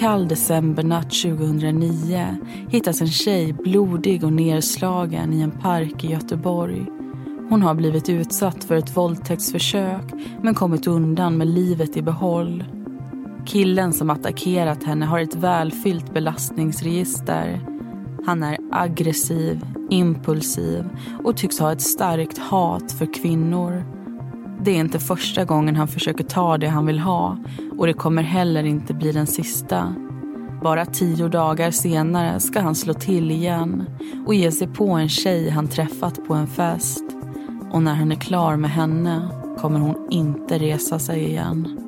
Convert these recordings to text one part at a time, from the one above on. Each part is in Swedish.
kall decembernatt 2009 hittas en tjej blodig och nerslagen i en park i Göteborg. Hon har blivit utsatt för ett våldtäktsförsök men kommit undan med livet i behåll. Killen som attackerat henne har ett välfyllt belastningsregister. Han är aggressiv, impulsiv och tycks ha ett starkt hat för kvinnor. Det är inte första gången han försöker ta det han vill ha och det kommer heller inte bli den sista. Bara tio dagar senare ska han slå till igen och ge sig på en tjej han träffat på en fest. Och när han är klar med henne kommer hon inte resa sig igen.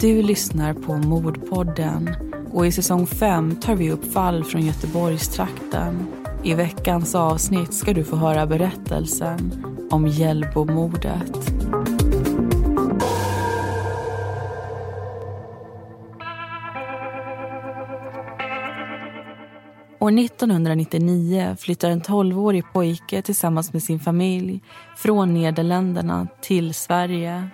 Du lyssnar på Mordpodden och i säsong 5 tar vi upp fall från Göteborgstrakten. I veckans avsnitt ska du få höra berättelsen om Hjällbomordet. År 1999 flyttar en 12-årig pojke tillsammans med sin familj från Nederländerna till Sverige.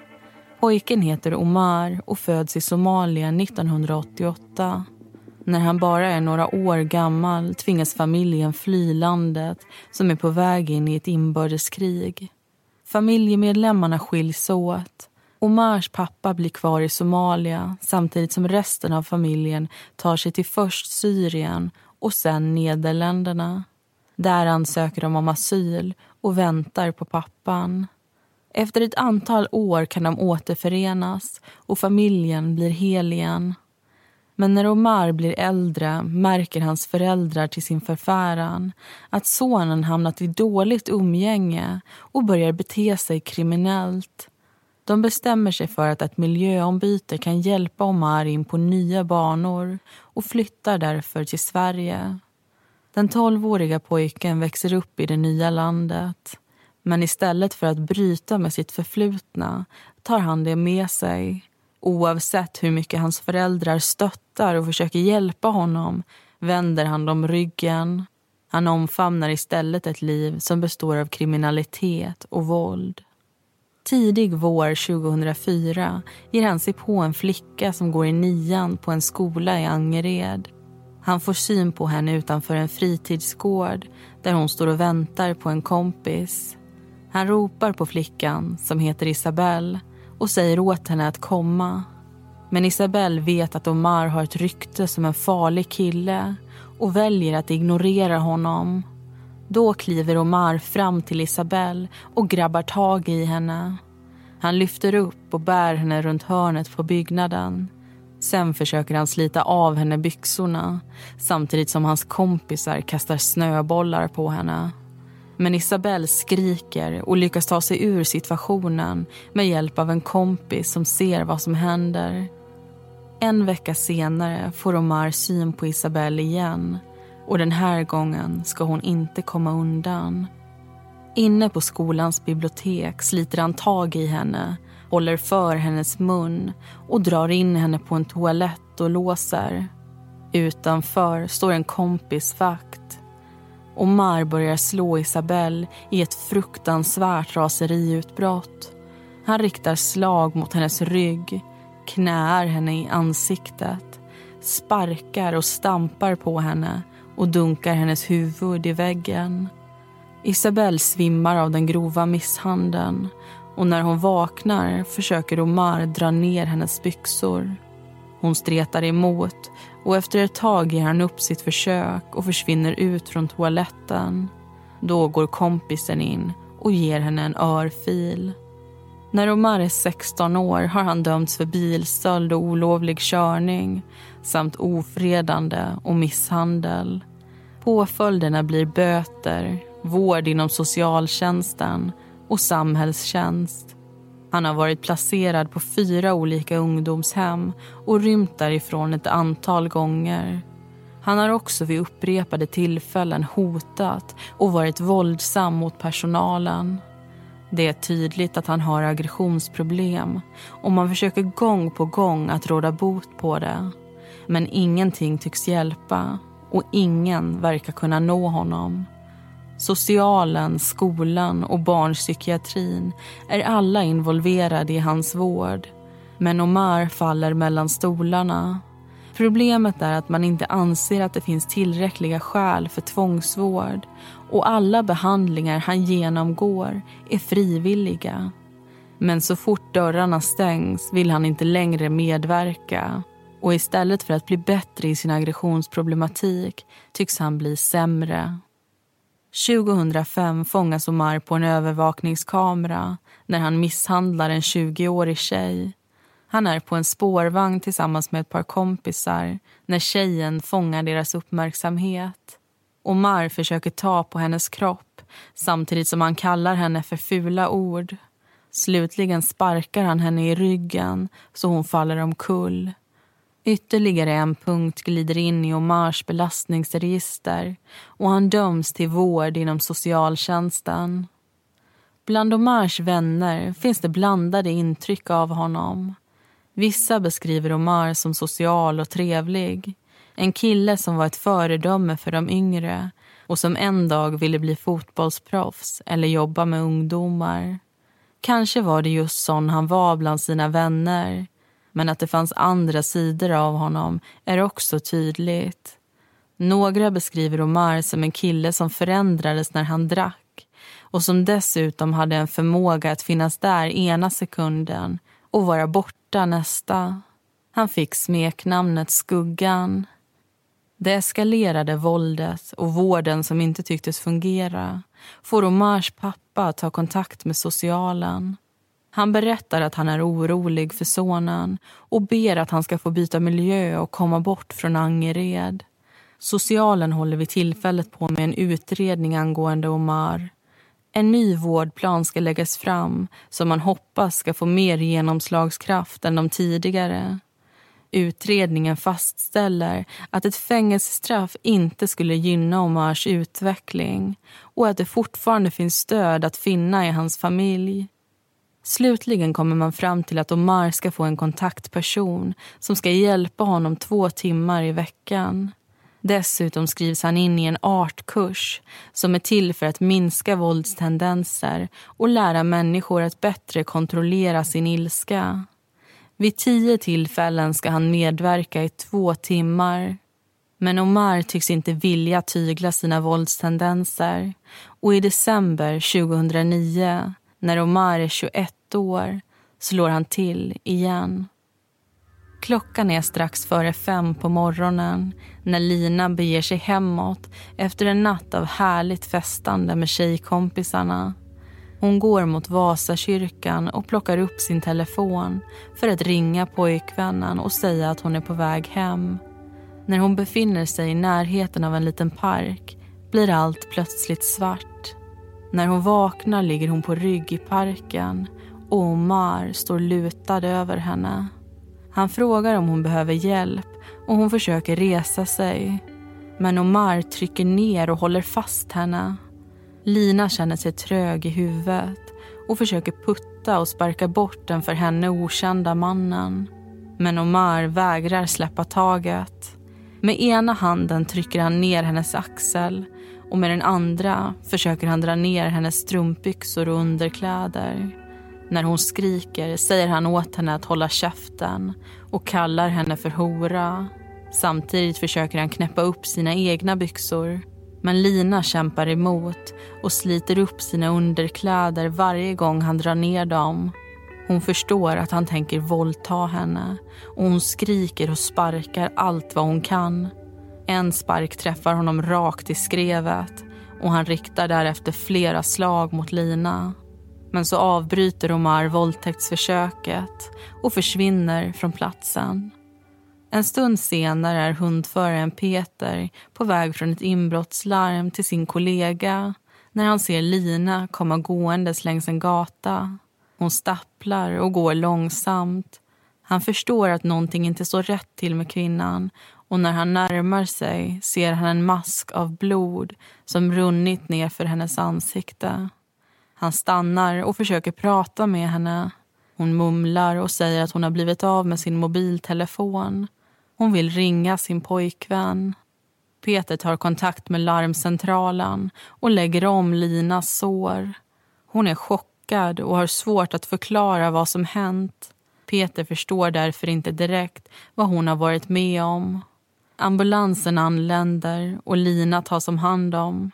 Pojken heter Omar och föds i Somalia 1988. När han bara är några år gammal tvingas familjen fly landet som är på väg in i ett inbördeskrig. Familjemedlemmarna skiljs åt. Omars pappa blir kvar i Somalia samtidigt som resten av familjen tar sig till först Syrien och sen Nederländerna. Där ansöker de om asyl och väntar på pappan. Efter ett antal år kan de återförenas och familjen blir hel igen. Men när Omar blir äldre märker hans föräldrar till sin förfäran att sonen hamnat i dåligt umgänge och börjar bete sig kriminellt. De bestämmer sig för att ett miljöombyte kan hjälpa Omar in på nya banor och flyttar därför till Sverige. Den tolvåriga pojken växer upp i det nya landet. Men istället för att bryta med sitt förflutna tar han det med sig. Oavsett hur mycket hans föräldrar stöttar och försöker hjälpa honom vänder han dem ryggen. Han omfamnar istället ett liv som består av kriminalitet och våld. Tidig vår 2004 ger han sig på en flicka som går i nian på en skola i Angered. Han får syn på henne utanför en fritidsgård där hon står och väntar på en kompis. Han ropar på flickan, som heter Isabelle och säger åt henne att komma. Men Isabelle vet att Omar har ett rykte som en farlig kille och väljer att ignorera honom. Då kliver Omar fram till Isabelle och grabbar tag i henne. Han lyfter upp och bär henne runt hörnet på byggnaden. Sen försöker han slita av henne byxorna samtidigt som hans kompisar kastar snöbollar på henne. Men Isabelle skriker och lyckas ta sig ur situationen med hjälp av en kompis som ser vad som händer. En vecka senare får Omar syn på Isabelle igen och den här gången ska hon inte komma undan. Inne på skolans bibliotek sliter han tag i henne håller för hennes mun och drar in henne på en toalett och låser. Utanför står en kompis vakt. Omar börjar slå Isabelle i ett fruktansvärt raseriutbrott. Han riktar slag mot hennes rygg, knäar henne i ansiktet sparkar och stampar på henne och dunkar hennes huvud i väggen. Isabelle svimmar av den grova misshandeln och när hon vaknar försöker Omar dra ner hennes byxor. Hon stretar emot och efter ett tag ger han upp sitt försök och försvinner ut från toaletten. Då går kompisen in och ger henne en örfil. När Omar är 16 år har han dömts för bilstöld och olovlig körning samt ofredande och misshandel. Påföljderna blir böter, vård inom socialtjänsten och samhällstjänst. Han har varit placerad på fyra olika ungdomshem och rymt därifrån ett antal gånger. Han har också vid upprepade tillfällen hotat och varit våldsam mot personalen. Det är tydligt att han har aggressionsproblem och man försöker gång på gång att råda bot på det. Men ingenting tycks hjälpa och ingen verkar kunna nå honom. Socialen, skolan och barnpsykiatrin är alla involverade i hans vård. Men Omar faller mellan stolarna. Problemet är att man inte anser att det finns tillräckliga skäl för tvångsvård och alla behandlingar han genomgår är frivilliga. Men så fort dörrarna stängs vill han inte längre medverka och istället för att bli bättre i sin aggressionsproblematik tycks han bli sämre. 2005 fångas Omar på en övervakningskamera när han misshandlar en 20-årig tjej. Han är på en spårvagn tillsammans med ett par kompisar när tjejen fångar deras uppmärksamhet. Omar försöker ta på hennes kropp samtidigt som han kallar henne för fula ord. Slutligen sparkar han henne i ryggen så hon faller omkull. Ytterligare en punkt glider in i Omars belastningsregister och han döms till vård inom socialtjänsten. Bland Omars vänner finns det blandade intryck av honom. Vissa beskriver Omar som social och trevlig. En kille som var ett föredöme för de yngre och som en dag ville bli fotbollsproffs eller jobba med ungdomar. Kanske var det just sån han var bland sina vänner men att det fanns andra sidor av honom är också tydligt. Några beskriver Omar som en kille som förändrades när han drack och som dessutom hade en förmåga att finnas där ena sekunden och vara borta nästa. Han fick smeknamnet Skuggan. Det eskalerade våldet och vården som inte tycktes fungera får Omars pappa ta kontakt med socialen. Han berättar att han är orolig för sonen och ber att han ska få byta miljö och komma bort från Angered. Socialen håller vid tillfället på med en utredning angående Omar. En ny vårdplan ska läggas fram som man hoppas ska få mer genomslagskraft än de tidigare. Utredningen fastställer att ett fängelsestraff inte skulle gynna Omars utveckling och att det fortfarande finns stöd att finna i hans familj. Slutligen kommer man fram till att Omar ska få en kontaktperson som ska hjälpa honom två timmar i veckan. Dessutom skrivs han in i en artkurs som är till för att minska våldstendenser och lära människor att bättre kontrollera sin ilska. Vid tio tillfällen ska han medverka i två timmar. Men Omar tycks inte vilja tygla sina våldstendenser och i december 2009 när Omar är 21 år slår han till igen. Klockan är strax före fem på morgonen när Lina beger sig hemåt efter en natt av härligt festande med tjejkompisarna. Hon går mot Vasakyrkan och plockar upp sin telefon för att ringa pojkvännen och säga att hon är på väg hem. När hon befinner sig i närheten av en liten park blir allt plötsligt svart. När hon vaknar ligger hon på rygg i parken och Omar står lutad över henne. Han frågar om hon behöver hjälp och hon försöker resa sig. Men Omar trycker ner och håller fast henne. Lina känner sig trög i huvudet och försöker putta och sparka bort den för henne okända mannen. Men Omar vägrar släppa taget. Med ena handen trycker han ner hennes axel och med den andra försöker han dra ner hennes strumpbyxor och underkläder. När hon skriker säger han åt henne att hålla käften och kallar henne för hora. Samtidigt försöker han knäppa upp sina egna byxor. Men Lina kämpar emot och sliter upp sina underkläder varje gång han drar ner dem. Hon förstår att han tänker våldta henne och hon skriker och sparkar allt vad hon kan. En spark träffar honom rakt i skrevet och han riktar därefter flera slag mot Lina. Men så avbryter Omar våldtäktsförsöket och försvinner från platsen. En stund senare är hundföraren Peter på väg från ett inbrottslarm till sin kollega när han ser Lina komma gåendes längs en gata. Hon stapplar och går långsamt. Han förstår att någonting inte står rätt till med kvinnan och när han närmar sig ser han en mask av blod som runnit ner för hennes ansikte. Han stannar och försöker prata med henne. Hon mumlar och säger att hon har blivit av med sin mobiltelefon. Hon vill ringa sin pojkvän. Peter tar kontakt med larmcentralen och lägger om Linas sår. Hon är chockad och har svårt att förklara vad som hänt. Peter förstår därför inte direkt vad hon har varit med om. Ambulansen anländer och Lina tas om hand om.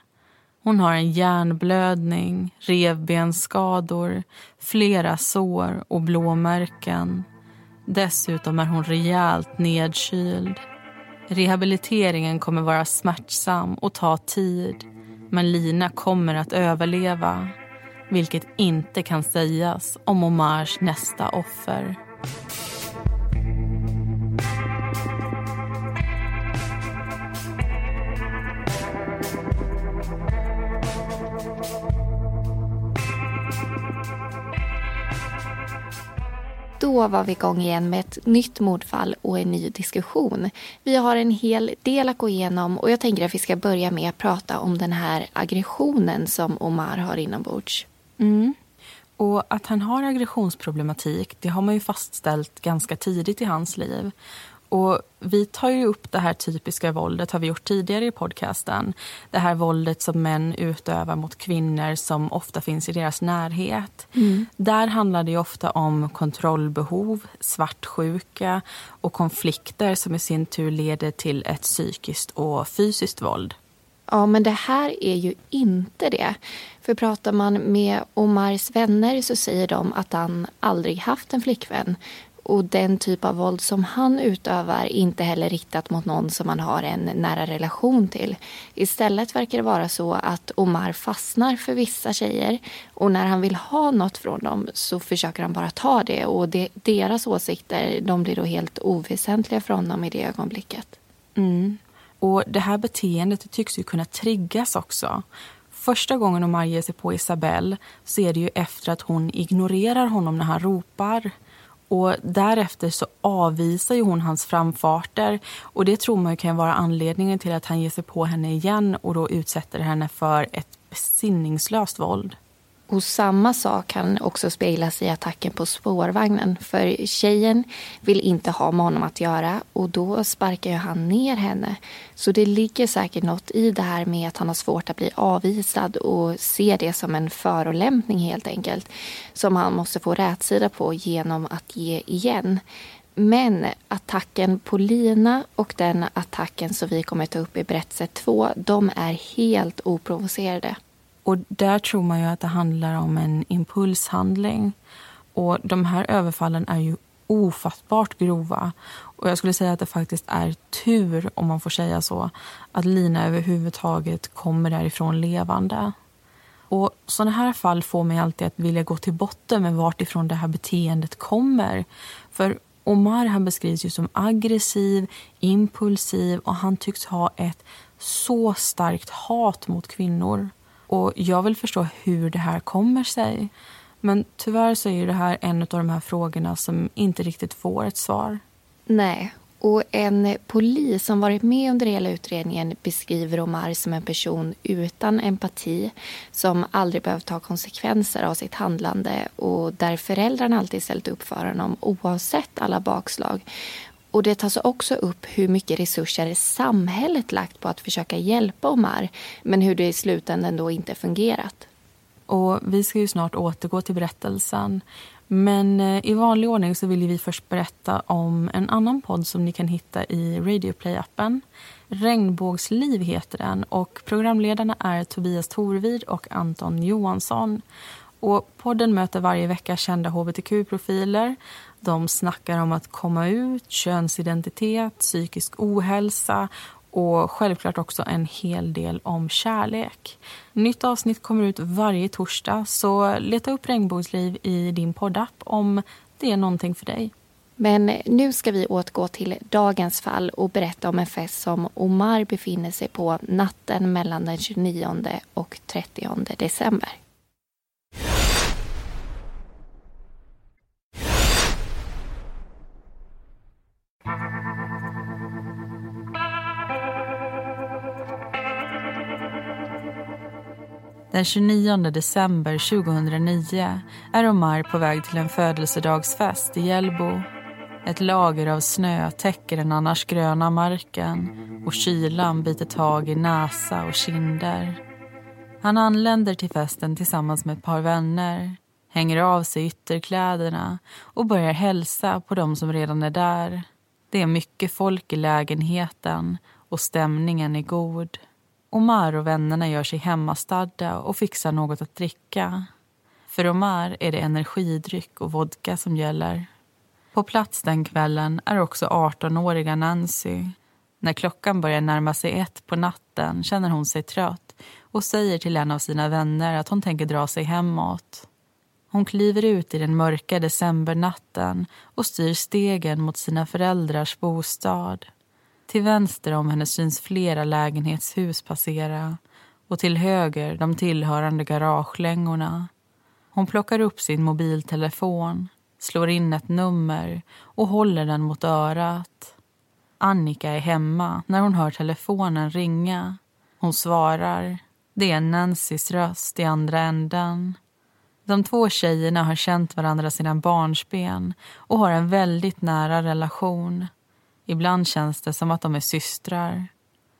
Hon har en hjärnblödning, revbensskador, flera sår och blåmärken. Dessutom är hon rejält nedkyld. Rehabiliteringen kommer vara smärtsam och ta tid men Lina kommer att överleva vilket inte kan sägas om Omars nästa offer. Då var vi igång igen med ett nytt mordfall och en ny diskussion. Vi har en hel del att gå igenom och jag tänker att vi ska börja med att prata om den här aggressionen som Omar har inombords. Mm. Och att han har aggressionsproblematik det har man ju fastställt ganska tidigt i hans liv. Och vi tar ju upp det här typiska våldet, har vi gjort tidigare i podcasten. Det här våldet som män utövar mot kvinnor som ofta finns i deras närhet. Mm. Där handlar det ofta om kontrollbehov, svartsjuka och konflikter som i sin tur leder till ett psykiskt och fysiskt våld. Ja, men det här är ju inte det. För pratar man med Omars vänner så säger de att han aldrig haft en flickvän och den typ av våld som han utövar inte heller riktat mot någon som man har en nära relation till. Istället verkar det vara så att Omar fastnar för vissa tjejer och när han vill ha något från dem så försöker han bara ta det och det, deras åsikter de blir då helt oväsentliga för honom i det ögonblicket. Mm. Och Det här beteendet tycks ju kunna triggas också. Första gången Omar ger sig på Isabelle så är det ju efter att hon ignorerar honom när han ropar. Och Därefter så avvisar ju hon hans framfarter. Och Det tror man kan vara anledningen till att han ger sig på henne igen och då utsätter henne för ett besinningslöst våld. Och samma sak kan också speglas i attacken på spårvagnen. För tjejen vill inte ha med honom att göra och då sparkar ju han ner henne. Så det ligger säkert något i det här med att han har svårt att bli avvisad och ser det som en förolämpning helt enkelt. Som han måste få rätsida på genom att ge igen. Men attacken på Lina och den attacken som vi kommer ta upp i berättelse 2, de är helt oprovocerade. Och där tror man ju att det handlar om en impulshandling. Och de här överfallen är ju ofattbart grova. Och jag skulle säga att det faktiskt är tur, om man får säga så, att Lina överhuvudtaget kommer därifrån levande. Och Såna här fall får mig alltid att vilja gå till botten med vartifrån det här beteendet kommer. För Omar han beskrivs ju som aggressiv, impulsiv och han tycks ha ett så starkt hat mot kvinnor. Och Jag vill förstå hur det här kommer sig. Men tyvärr så är det här en av de här frågorna som inte riktigt får ett svar. Nej, och en polis som varit med under hela utredningen beskriver Omar som en person utan empati som aldrig behövt ta konsekvenser av sitt handlande och där föräldrarna alltid ställt upp för honom oavsett alla bakslag. Och Det tas också upp hur mycket resurser samhället lagt på att försöka hjälpa Omar men hur det i slutändan då inte fungerat. Och Vi ska ju snart återgå till berättelsen. Men eh, i vanlig ordning så vill vi först berätta om en annan podd som ni kan hitta i Radioplay-appen. Regnbågsliv heter den och programledarna är Tobias Torvid och Anton Johansson. Och podden möter varje vecka kända hbtq-profiler. De snackar om att komma ut, könsidentitet, psykisk ohälsa och självklart också en hel del om kärlek. Nytt avsnitt kommer ut varje torsdag så leta upp Regnbågsliv i din poddapp om det är någonting för dig. Men nu ska vi återgå till dagens fall och berätta om en fest som Omar befinner sig på natten mellan den 29 och 30 december. Den 29 december 2009 är Omar på väg till en födelsedagsfest i Hjällbo. Ett lager av snö täcker den annars gröna marken och kylan biter tag i näsa och kinder. Han anländer till festen tillsammans med ett par vänner hänger av sig ytterkläderna och börjar hälsa på dem som redan är där. Det är mycket folk i lägenheten och stämningen är god. Omar och vännerna gör sig hemmastadda och fixar något att dricka. För Omar är det energidryck och vodka som gäller. På plats den kvällen är också 18-åriga Nancy. När klockan börjar närma sig ett på natten känner hon sig trött och säger till en av sina vänner att hon tänker dra sig hemåt. Hon kliver ut i den mörka decembernatten och styr stegen mot sina föräldrars bostad. Till vänster om henne syns flera lägenhetshus passera och till höger de tillhörande garagelängorna. Hon plockar upp sin mobiltelefon, slår in ett nummer och håller den mot örat. Annika är hemma när hon hör telefonen ringa. Hon svarar. Det är Nancys röst i andra änden. De två tjejerna har känt varandra sedan barnsben och har en väldigt nära relation. Ibland känns det som att de är systrar.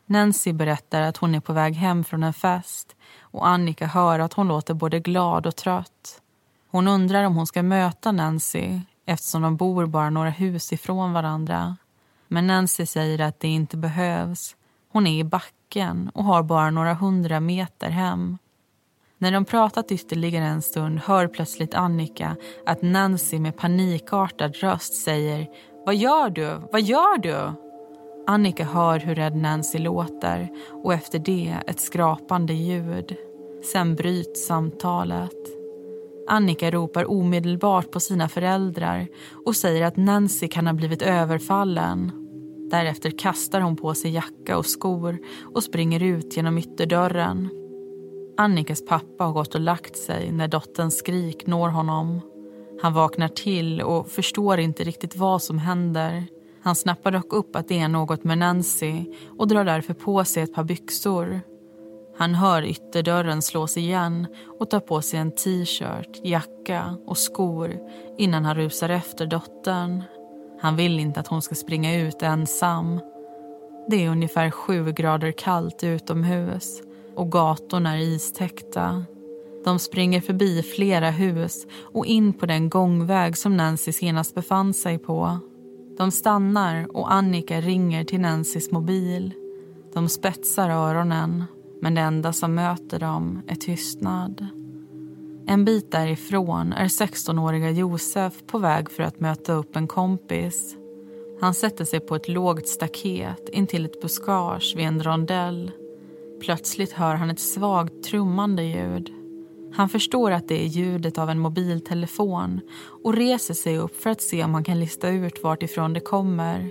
Nancy berättar att hon är på väg hem från en fest och Annika hör att hon låter både glad och trött. Hon undrar om hon ska möta Nancy eftersom de bor bara några hus ifrån varandra. Men Nancy säger att det inte behövs. Hon är i backen och har bara några hundra meter hem. När de pratat ytterligare en stund hör plötsligt Annika att Nancy med panikartad röst säger Vad gör du? Vad gör du? Annika hör hur rädd Nancy låter och efter det ett skrapande ljud. Sen bryts samtalet. Annika ropar omedelbart på sina föräldrar och säger att Nancy kan ha blivit överfallen. Därefter kastar hon på sig jacka och skor och springer ut genom ytterdörren. Annikas pappa har gått och lagt sig när dotterns skrik når honom. Han vaknar till och förstår inte riktigt vad som händer. Han snappar dock upp att det är något med Nancy och drar därför på sig ett par byxor. Han hör ytterdörren slås igen och tar på sig en t-shirt, jacka och skor innan han rusar efter dottern. Han vill inte att hon ska springa ut ensam. Det är ungefär sju grader kallt utomhus och gatorna är istäckta. De springer förbi flera hus och in på den gångväg som Nancy senast befann sig på. De stannar och Annika ringer till Nancys mobil. De spetsar öronen, men det enda som möter dem är tystnad. En bit därifrån är 16-åriga Josef på väg för att möta upp en kompis. Han sätter sig på ett lågt staket intill ett buskage vid en rondell Plötsligt hör han ett svagt trummande ljud. Han förstår att det är ljudet av en mobiltelefon och reser sig upp för att se om han kan lista ut vart ifrån det kommer.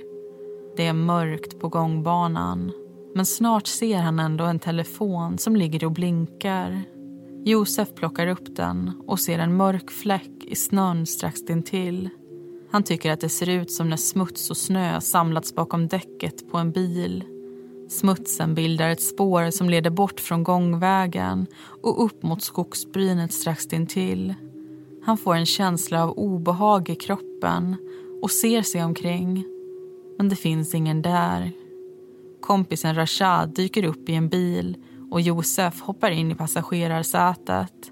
Det är mörkt på gångbanan men snart ser han ändå en telefon som ligger och blinkar. Josef plockar upp den och ser en mörk fläck i snön strax intill. Han tycker att det ser ut som när smuts och snö samlats bakom däcket på en bil. Smutsen bildar ett spår som leder bort från gångvägen och upp mot skogsbrynet strax intill. Han får en känsla av obehag i kroppen och ser sig omkring. Men det finns ingen där. Kompisen Rashad dyker upp i en bil och Josef hoppar in i passagerarsätet.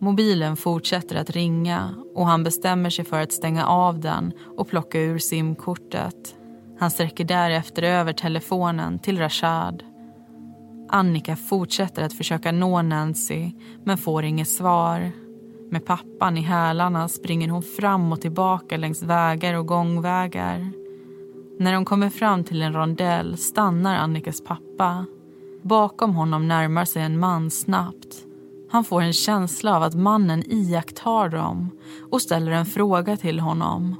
Mobilen fortsätter att ringa och han bestämmer sig för att stänga av den och plocka ur simkortet. Han sträcker därefter över telefonen till Rashad. Annika fortsätter att försöka nå Nancy, men får inget svar. Med pappan i hälarna springer hon fram och tillbaka längs vägar och gångvägar. När de kommer fram till en rondell stannar Annikas pappa. Bakom honom närmar sig en man snabbt. Han får en känsla av att mannen iakttar dem och ställer en fråga till honom.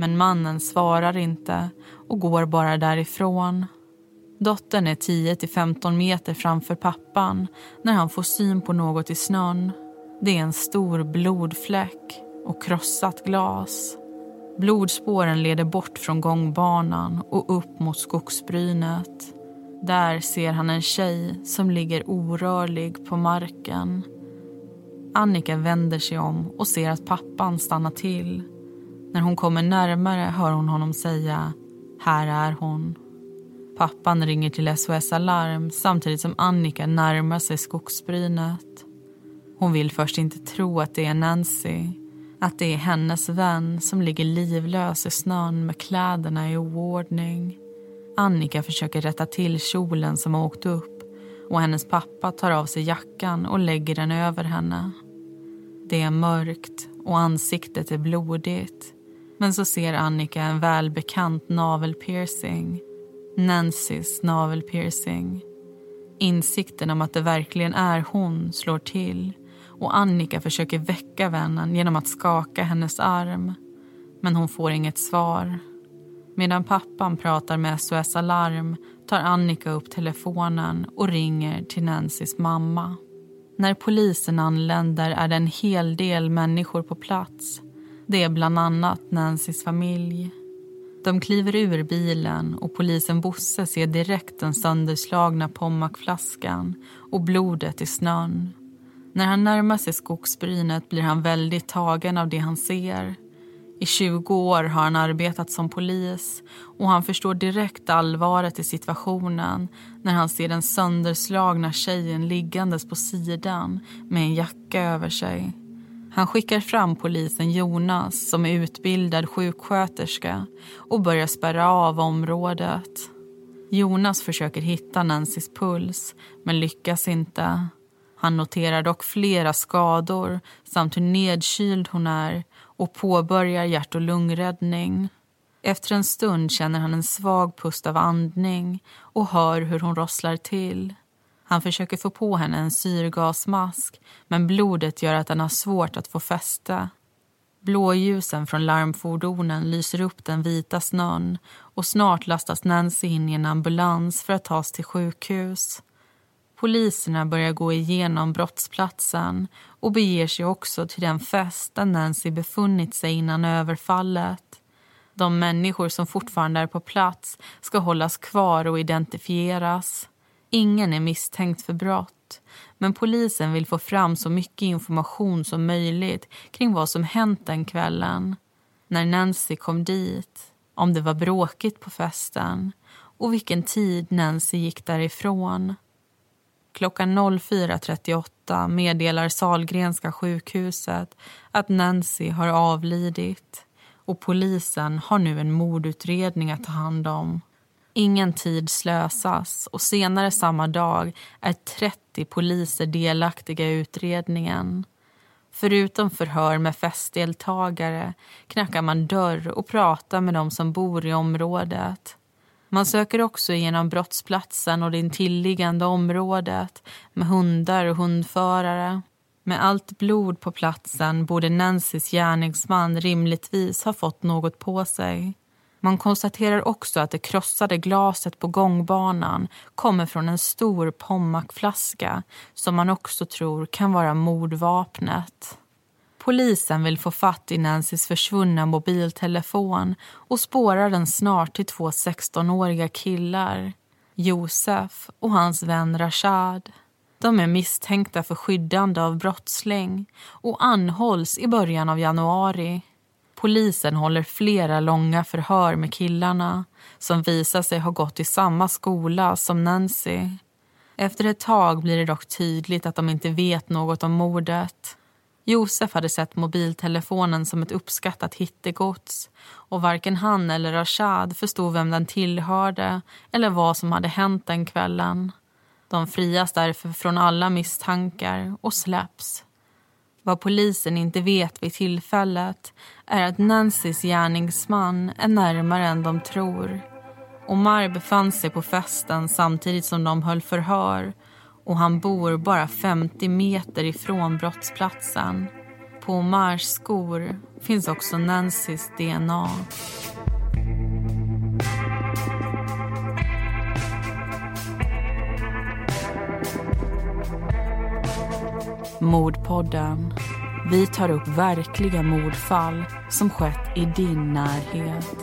Men mannen svarar inte och går bara därifrån. Dottern är 10-15 meter framför pappan när han får syn på något i snön. Det är en stor blodfläck och krossat glas. Blodspåren leder bort från gångbanan och upp mot skogsbrynet. Där ser han en tjej som ligger orörlig på marken. Annika vänder sig om och ser att pappan stannar till. När hon kommer närmare hör hon honom säga “Här är hon”. Pappan ringer till SOS Alarm samtidigt som Annika närmar sig skogsbrynet. Hon vill först inte tro att det är Nancy. Att det är hennes vän som ligger livlös i snön med kläderna i oordning. Annika försöker rätta till kjolen som har åkt upp och hennes pappa tar av sig jackan och lägger den över henne. Det är mörkt och ansiktet är blodigt. Men så ser Annika en välbekant navelpiercing. Nancys navelpiercing. Insikten om att det verkligen är hon slår till och Annika försöker väcka vännen genom att skaka hennes arm. Men hon får inget svar. Medan pappan pratar med SOS Alarm tar Annika upp telefonen och ringer till Nancys mamma. När polisen anländer är det en hel del människor på plats. Det är bland annat Nancys familj. De kliver ur bilen och polisen Bosse ser direkt den sönderslagna Pommacflaskan och blodet i snön. När han närmar sig skogsbrynet blir han väldigt tagen av det han ser. I 20 år har han arbetat som polis och han förstår direkt allvaret i situationen när han ser den sönderslagna tjejen liggandes på sidan med en jacka över sig. Han skickar fram polisen Jonas som är utbildad sjuksköterska och börjar spärra av området. Jonas försöker hitta Nancys puls men lyckas inte. Han noterar dock flera skador samt hur nedkyld hon är och påbörjar hjärt och lungräddning. Efter en stund känner han en svag pust av andning och hör hur hon rosslar till. Han försöker få på henne en syrgasmask men blodet gör att han har svårt att få fäste. Blåljusen från larmfordonen lyser upp den vita snön och snart lastas Nancy in i en ambulans för att tas till sjukhus. Poliserna börjar gå igenom brottsplatsen och beger sig också till den fest där Nancy befunnit sig innan överfallet. De människor som fortfarande är på plats ska hållas kvar och identifieras. Ingen är misstänkt för brott men polisen vill få fram så mycket information som möjligt kring vad som hänt den kvällen. När Nancy kom dit, om det var bråkigt på festen och vilken tid Nancy gick därifrån. Klockan 04.38 meddelar Salgrenska sjukhuset att Nancy har avlidit och polisen har nu en mordutredning att ta hand om. Ingen tid slösas och senare samma dag är 30 poliser delaktiga i utredningen. Förutom förhör med festdeltagare knackar man dörr och pratar med de som bor i området. Man söker också igenom brottsplatsen och det intilliggande området med hundar och hundförare. Med allt blod på platsen borde Nancys gärningsman rimligtvis ha fått något på sig. Man konstaterar också att det krossade glaset på gångbanan kommer från en stor Pommacflaska som man också tror kan vara mordvapnet. Polisen vill få fatt i Nancys försvunna mobiltelefon och spårar den snart till två 16-åriga killar, Josef och hans vän Rashad. De är misstänkta för skyddande av brottsling och anhålls i början av januari. Polisen håller flera långa förhör med killarna som visar sig ha gått i samma skola som Nancy. Efter ett tag blir det dock tydligt att de inte vet något om mordet. Josef hade sett mobiltelefonen som ett uppskattat hittegods och varken han eller Rashad förstod vem den tillhörde eller vad som hade hänt den kvällen. De frias därför från alla misstankar och släpps. Vad polisen inte vet vid tillfället är att Nancys gärningsman är närmare än de tror. Omar befann sig på festen samtidigt som de höll förhör och han bor bara 50 meter ifrån brottsplatsen. På Omars skor finns också Nancys DNA. Mordpodden. Vi tar upp verkliga mordfall som skett i din närhet.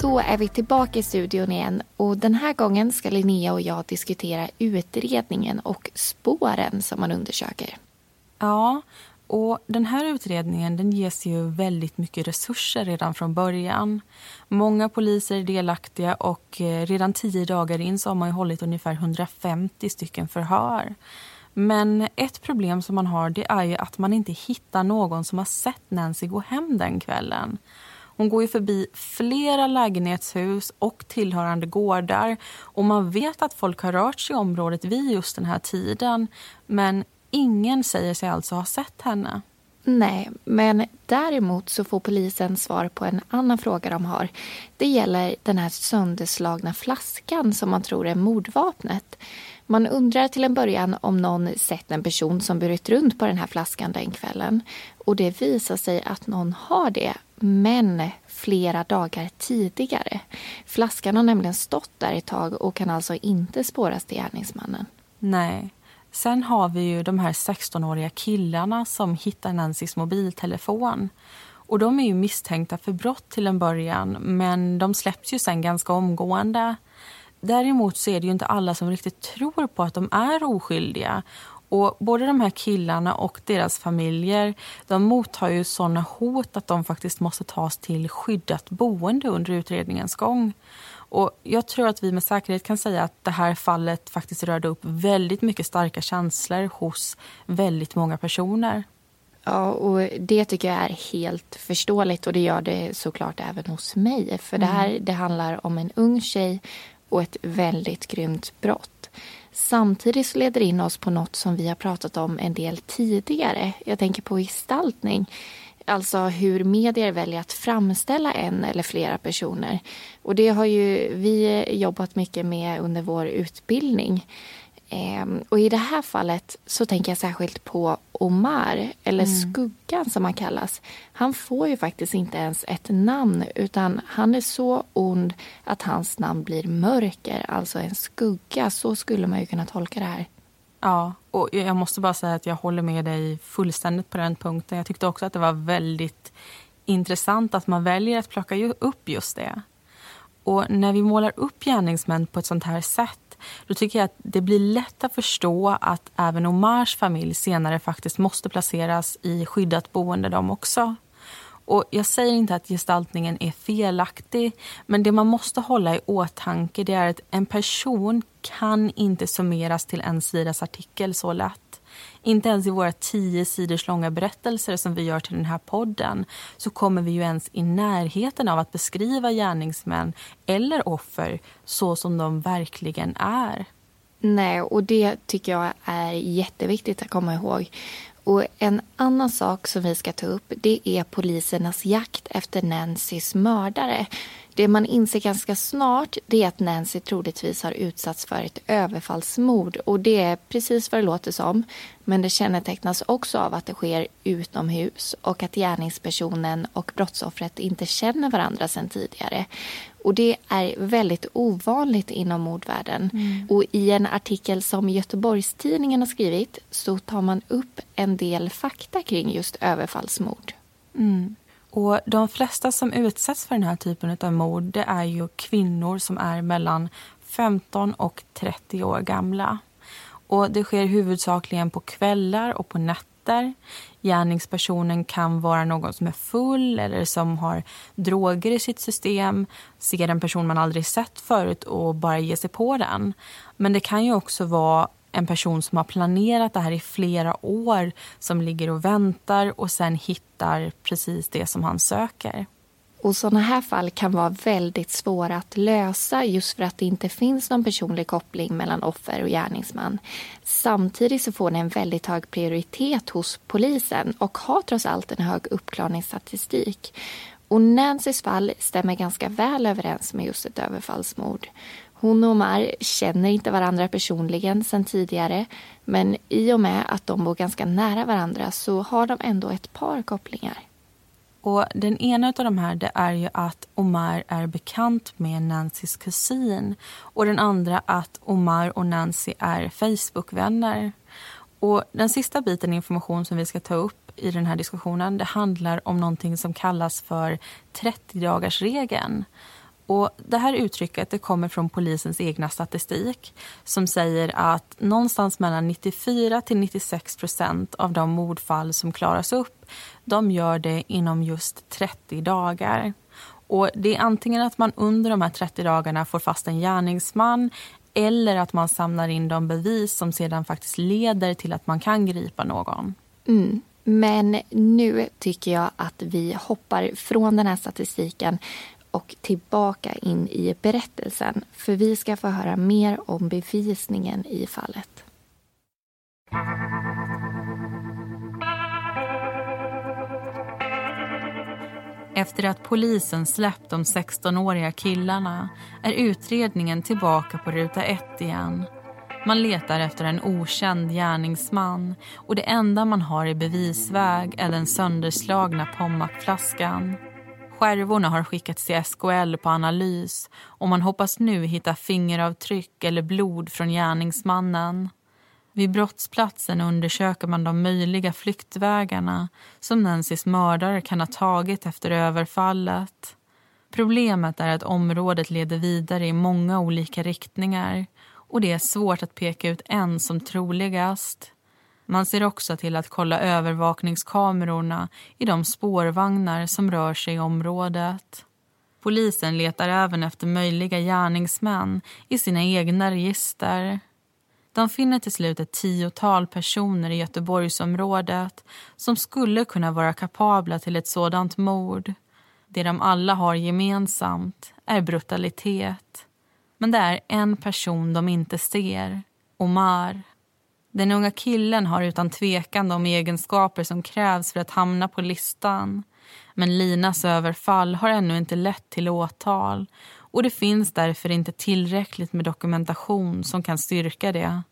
Då är vi tillbaka i studion igen och den här gången ska Linnea och jag diskutera utredningen och spåren som man undersöker. Ja, och den här utredningen den ges ju väldigt mycket resurser redan från början. Många poliser är delaktiga och eh, redan tio dagar in så har man hållit ungefär 150 stycken förhör. Men ett problem som man har det är ju att man inte hittar någon som har sett Nancy gå hem den kvällen. Hon går ju förbi flera lägenhetshus och tillhörande gårdar och man vet att folk har rört sig i området vid just den här tiden. Men ingen säger sig alltså ha sett henne. Nej, men däremot så får polisen svar på en annan fråga de har. Det gäller den här sönderslagna flaskan som man tror är mordvapnet. Man undrar till en början om någon sett en person som burit runt på den här flaskan den kvällen. Och det visar sig att någon har det, men flera dagar tidigare. Flaskan har nämligen stått där ett tag och kan alltså inte spåras till gärningsmannen. Nej. Sen har vi ju de här 16-åriga killarna som hittar Nancys mobiltelefon. Och De är ju misstänkta för brott till en början men de släpps ju sen ganska omgående. Däremot så är det ju inte alla som riktigt tror på att de är oskyldiga. Och Både de här killarna och deras familjer de mottar ju såna hot att de faktiskt måste tas till skyddat boende under utredningens gång. Och jag tror att vi med säkerhet kan säga att det här fallet faktiskt rörde upp väldigt mycket starka känslor hos väldigt många personer. Ja, och det tycker jag är helt förståeligt och det gör det såklart även hos mig. För det här mm. det handlar om en ung tjej och ett väldigt grymt brott. Samtidigt så leder det in oss på något som vi har pratat om en del tidigare. Jag tänker på gestaltning. Alltså hur medier väljer att framställa en eller flera personer. Och det har ju vi jobbat mycket med under vår utbildning. Ehm, och i det här fallet så tänker jag särskilt på Omar, eller mm. Skuggan som han kallas. Han får ju faktiskt inte ens ett namn utan han är så ond att hans namn blir mörker, alltså en skugga. Så skulle man ju kunna tolka det här. Ja, och jag måste bara säga att jag håller med dig fullständigt på den punkten. Jag tyckte också att det var väldigt intressant att man väljer att plocka upp just det. Och när vi målar upp gärningsmän på ett sånt här sätt då tycker jag att det blir lätt att förstå att även Omars familj senare faktiskt måste placeras i skyddat boende de också. Och jag säger inte att gestaltningen är felaktig men det man måste hålla i åtanke det är att en person kan inte summeras till en sidas artikel så lätt. Inte ens i våra tio sidors långa berättelser som vi gör till den här podden så kommer vi ju ens i närheten av att beskriva gärningsmän eller offer så som de verkligen är. Nej, och det tycker jag är jätteviktigt att komma ihåg. Och En annan sak som vi ska ta upp det är polisernas jakt efter Nancys mördare. Det man inser ganska snart det är att Nancy troligtvis har utsatts för ett överfallsmord. Och Det är precis vad det låter som. Men det kännetecknas också av att det sker utomhus och att gärningspersonen och brottsoffret inte känner varandra sedan tidigare. Och Det är väldigt ovanligt inom mordvärlden. Mm. Och I en artikel som Göteborgstidningen har skrivit så tar man upp en del fakta kring just överfallsmord. Mm. Och De flesta som utsätts för den här typen av mord det är ju kvinnor som är mellan 15 och 30 år gamla. Och Det sker huvudsakligen på kvällar och på nätter. Gärningspersonen kan vara någon som är full eller som har droger i sitt system ser en person man aldrig sett förut och bara ger sig på den. Men det kan ju också vara en person som har planerat det här i flera år som ligger och väntar och sen hittar precis det som han söker. Och Sådana här fall kan vara väldigt svåra att lösa just för att det inte finns någon personlig koppling mellan offer och gärningsman. Samtidigt så får det en väldigt hög prioritet hos polisen och har trots allt en hög uppklarningsstatistik. Och Nancys fall stämmer ganska väl överens med just ett överfallsmord. Hon och Omar känner inte varandra personligen sen tidigare men i och med att de bor ganska nära varandra så har de ändå ett par kopplingar. Och Den ena av de här det är ju att Omar är bekant med Nancys kusin och den andra att Omar och Nancy är Facebookvänner. Och Den sista biten information som vi ska ta upp i den här diskussionen det handlar om någonting som kallas för 30-dagarsregeln. Och det här uttrycket det kommer från polisens egna statistik som säger att någonstans mellan 94 till 96 procent av de mordfall som klaras upp de gör det inom just 30 dagar. Och Det är antingen att man under de här 30 dagarna får fast en gärningsman eller att man samlar in de bevis som sedan faktiskt leder till att man kan gripa någon. Mm. Men nu tycker jag att vi hoppar från den här statistiken och tillbaka in i berättelsen. För vi ska få höra mer om bevisningen i fallet. Efter att polisen släppt de 16-åriga killarna är utredningen tillbaka på ruta ett igen. Man letar efter en okänd gärningsman och det enda man har i bevisväg är den sönderslagna pommackflaskan. Skärvorna har skickats till SKL på analys och man hoppas nu hitta fingeravtryck eller blod från gärningsmannen. Vid brottsplatsen undersöker man de möjliga flyktvägarna som Nancys mördare kan ha tagit efter överfallet. Problemet är att området leder vidare i många olika riktningar och det är svårt att peka ut en som troligast. Man ser också till att kolla övervakningskamerorna i de spårvagnar som rör sig i området. Polisen letar även efter möjliga gärningsmän i sina egna register. De finner till slut ett tiotal personer i Göteborgsområdet som skulle kunna vara kapabla till ett sådant mord. Det de alla har gemensamt är brutalitet. Men det är en person de inte ser, Omar. Den unga killen har utan tvekan de egenskaper som krävs för att hamna på listan. Men Linas överfall har ännu inte lett till åtal och det finns därför inte tillräckligt med dokumentation som kan styrka det.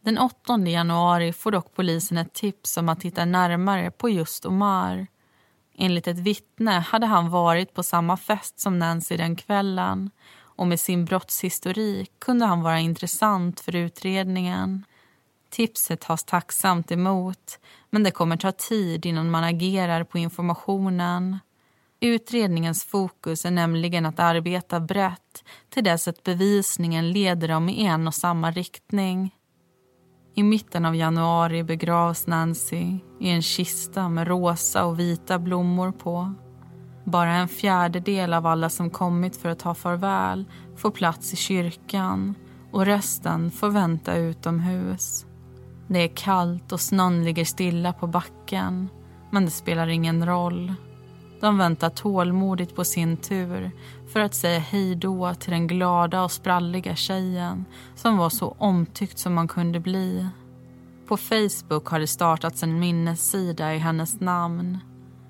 Den 8 januari får dock polisen ett tips om att titta närmare på just Omar. Enligt ett vittne hade han varit på samma fest som Nancy den kvällen och med sin brottshistorik kunde han vara intressant för utredningen. Tipset tas tacksamt emot men det kommer ta tid innan man agerar på informationen. Utredningens fokus är nämligen att arbeta brett till dess att bevisningen leder dem i en och samma riktning. I mitten av januari begravs Nancy i en kista med rosa och vita blommor på. Bara en fjärdedel av alla som kommit för att ta farväl får plats i kyrkan och resten får vänta utomhus. Det är kallt och snön ligger stilla på backen men det spelar ingen roll. De väntar tålmodigt på sin tur för att säga hej då till den glada och spralliga tjejen som var så omtyckt som man kunde bli. På Facebook har det startats en minnessida i hennes namn.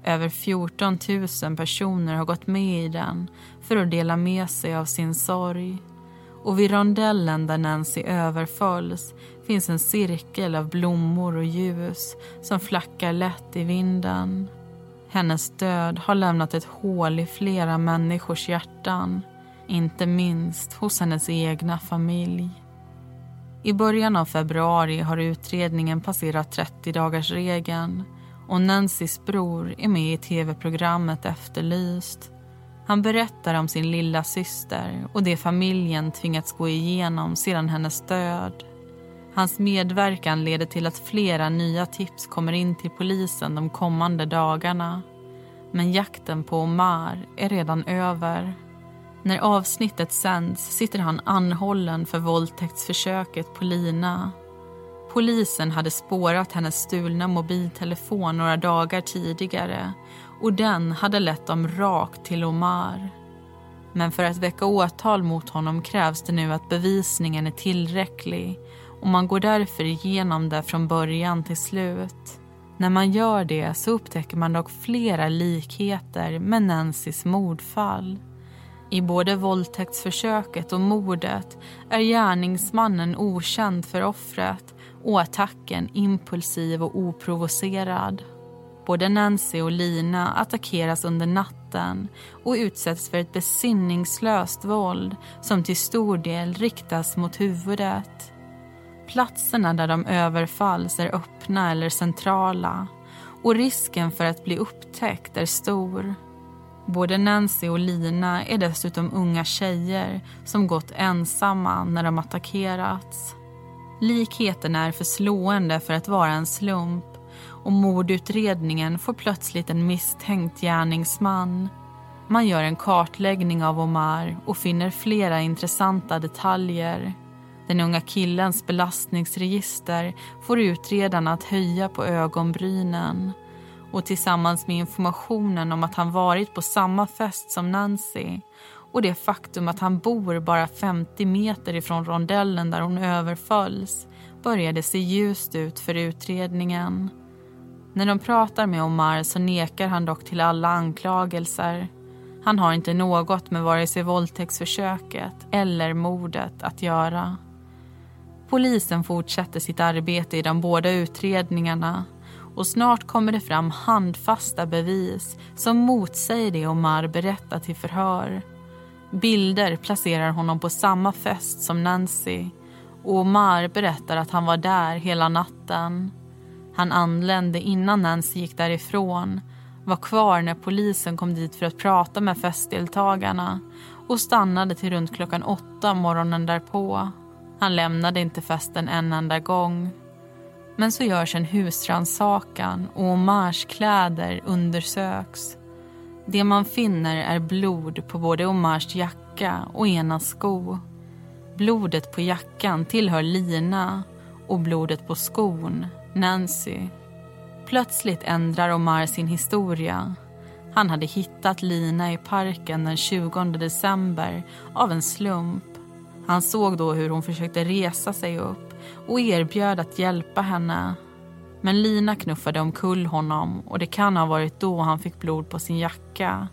Över 14 000 personer har gått med i den för att dela med sig av sin sorg. Och vid rondellen där Nancy överfölls finns en cirkel av blommor och ljus som flackar lätt i vinden. Hennes död har lämnat ett hål i flera människors hjärtan. Inte minst hos hennes egna familj. I början av februari har utredningen passerat 30-dagarsregeln och Nancys bror är med i tv-programmet Efterlyst. Han berättar om sin lilla syster och det familjen tvingats gå igenom sedan hennes död. Hans medverkan leder till att flera nya tips kommer in till polisen de kommande dagarna. Men jakten på Omar är redan över. När avsnittet sänds sitter han anhållen för våldtäktsförsöket på Lina. Polisen hade spårat hennes stulna mobiltelefon några dagar tidigare och den hade lett dem rakt till Omar. Men för att väcka åtal mot honom krävs det nu att bevisningen är tillräcklig och man går därför igenom det från början till slut. När man gör det så upptäcker man dock flera likheter med Nancys mordfall. I både våldtäktsförsöket och mordet är gärningsmannen okänd för offret och attacken impulsiv och oprovocerad. Både Nancy och Lina attackeras under natten och utsätts för ett besinningslöst våld som till stor del riktas mot huvudet. Platserna där de överfalls är öppna eller centrala och risken för att bli upptäckt är stor. Både Nancy och Lina är dessutom unga tjejer som gått ensamma när de attackerats. Likheten är för slående för att vara en slump och mordutredningen får plötsligt en misstänkt gärningsman. Man gör en kartläggning av Omar och finner flera intressanta detaljer. Den unga killens belastningsregister får utredarna att höja på ögonbrynen och tillsammans med informationen om att han varit på samma fest som Nancy och det faktum att han bor bara 50 meter ifrån rondellen där hon överfölls började se ljust ut för utredningen. När de pratar med Omar så nekar han dock till alla anklagelser. Han har inte något med vare sig våldtäktsförsöket eller mordet att göra. Polisen fortsätter sitt arbete i de båda utredningarna och snart kommer det fram handfasta bevis som motsäger det Omar berättat till förhör. Bilder placerar honom på samma fest som Nancy och Omar berättar att han var där hela natten. Han anlände innan Nancy gick därifrån var kvar när polisen kom dit för att prata med festdeltagarna och stannade till runt klockan åtta morgonen därpå. Han lämnade inte festen en enda gång. Men så görs en husrannsakan och Omars kläder undersöks. Det man finner är blod på både Omars jacka och ena sko. Blodet på jackan tillhör Lina och blodet på skon Nancy. Plötsligt ändrar Omar sin historia. Han hade hittat Lina i parken den 20 december av en slump. Han såg då hur hon försökte resa sig upp och erbjöd att hjälpa henne. Men Lina knuffade omkull honom och det kan ha varit då han fick blod på sin jacka.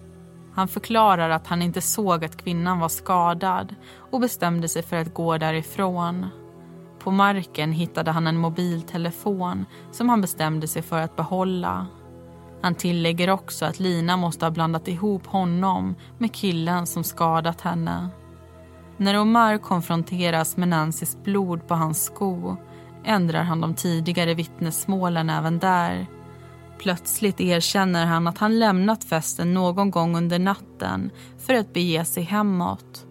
Han förklarar att han inte såg att kvinnan var skadad och bestämde sig för att gå därifrån. På marken hittade han en mobiltelefon som han bestämde sig för att behålla. Han tillägger också att Lina måste ha blandat ihop honom med killen som skadat henne. När Omar konfronteras med Nancys blod på hans sko ändrar han de tidigare vittnesmålen även där. Plötsligt erkänner han att han lämnat festen någon gång under natten för att bege sig hemåt.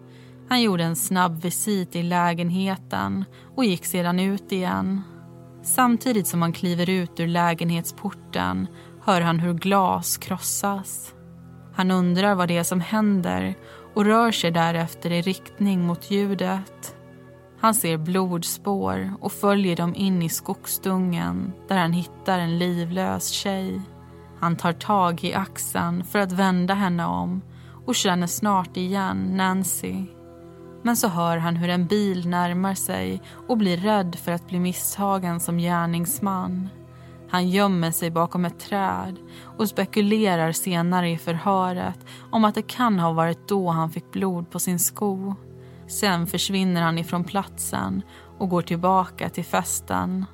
Han gjorde en snabb visit i lägenheten och gick sedan ut igen. Samtidigt som han kliver ut ur lägenhetsporten hör han hur glas krossas. Han undrar vad det är som händer och rör sig därefter i riktning mot ljudet. Han ser blodspår och följer dem in i skogsdungen där han hittar en livlös tjej. Han tar tag i axeln för att vända henne om och känner snart igen Nancy. Men så hör han hur en bil närmar sig och blir rädd för att bli misstagen som gärningsman. Han gömmer sig bakom ett träd och spekulerar senare i förhöret om att det kan ha varit då han fick blod på sin sko. Sen försvinner han ifrån platsen och går tillbaka till festen.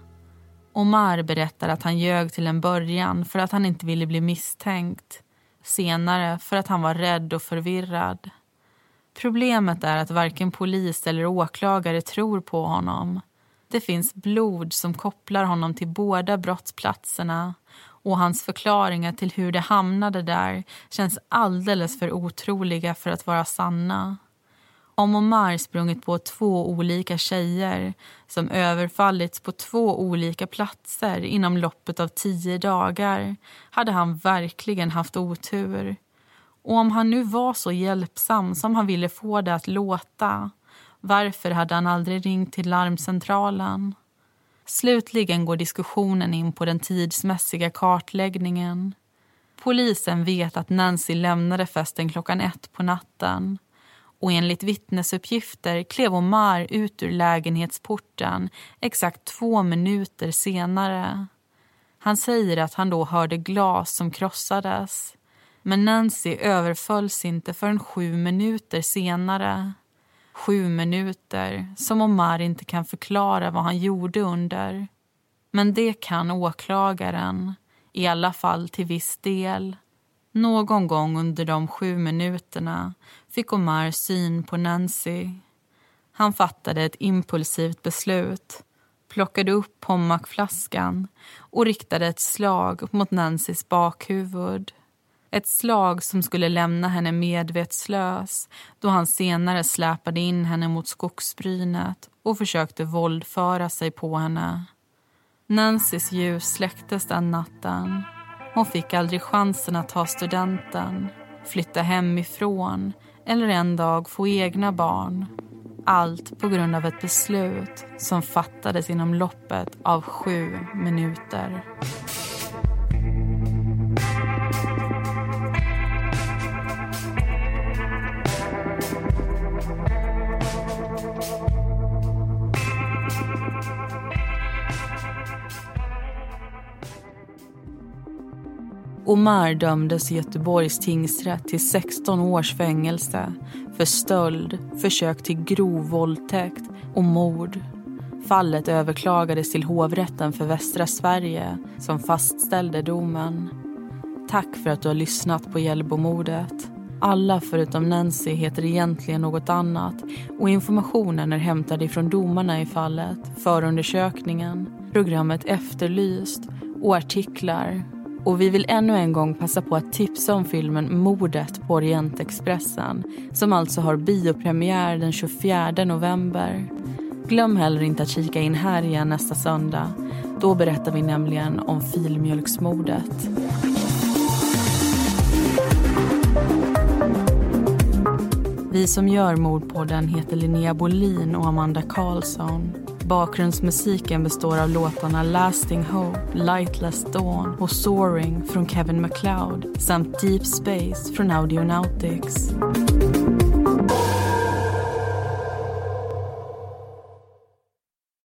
Omar berättar att han ljög till en början för att han inte ville bli misstänkt. Senare för att han var rädd och förvirrad. Problemet är att varken polis eller åklagare tror på honom. Det finns blod som kopplar honom till båda brottsplatserna och hans förklaringar till hur det hamnade där känns alldeles för otroliga för att vara sanna. Om Omar sprungit på två olika tjejer som överfallits på två olika platser inom loppet av tio dagar hade han verkligen haft otur. Och om han nu var så hjälpsam som han ville få det att låta varför hade han aldrig ringt till larmcentralen? Slutligen går diskussionen in på den tidsmässiga kartläggningen. Polisen vet att Nancy lämnade festen klockan ett på natten och enligt vittnesuppgifter klev Omar ut ur lägenhetsporten exakt två minuter senare. Han säger att han då hörde glas som krossades. Men Nancy överfölls inte förrän sju minuter senare. Sju minuter som Omar inte kan förklara vad han gjorde under. Men det kan åklagaren, i alla fall till viss del. Någon gång under de sju minuterna fick Omar syn på Nancy. Han fattade ett impulsivt beslut, plockade upp pommackflaskan och riktade ett slag mot Nancys bakhuvud. Ett slag som skulle lämna henne medvetslös då han senare släpade in henne mot skogsbrynet och försökte våldföra sig på henne. Nancys ljus släcktes den natten. Hon fick aldrig chansen att ta studenten, flytta hemifrån eller en dag få egna barn. Allt på grund av ett beslut som fattades inom loppet av sju minuter. Omar dömdes i Göteborgs tingsrätt till 16 års fängelse för stöld, försök till grov våldtäkt och mord. Fallet överklagades till hovrätten för västra Sverige som fastställde domen. Tack för att du har lyssnat på Hjällbomordet. Alla förutom Nancy heter egentligen något annat och informationen är hämtad ifrån domarna i fallet, förundersökningen, programmet Efterlyst och artiklar och vi vill ännu en gång passa på att tipsa om filmen Mordet på Orientexpressen som alltså har biopremiär den 24 november. Glöm heller inte att kika in här igen nästa söndag. Då berättar vi nämligen om filmjölksmordet. Vi som gör Mordpodden heter Linnea Bolin och Amanda Karlsson. Bakgrundsmusiken består av låtarna Lasting Hope, Lightless Dawn och Soaring från Kevin MacLeod samt Deep Space från Audionautics.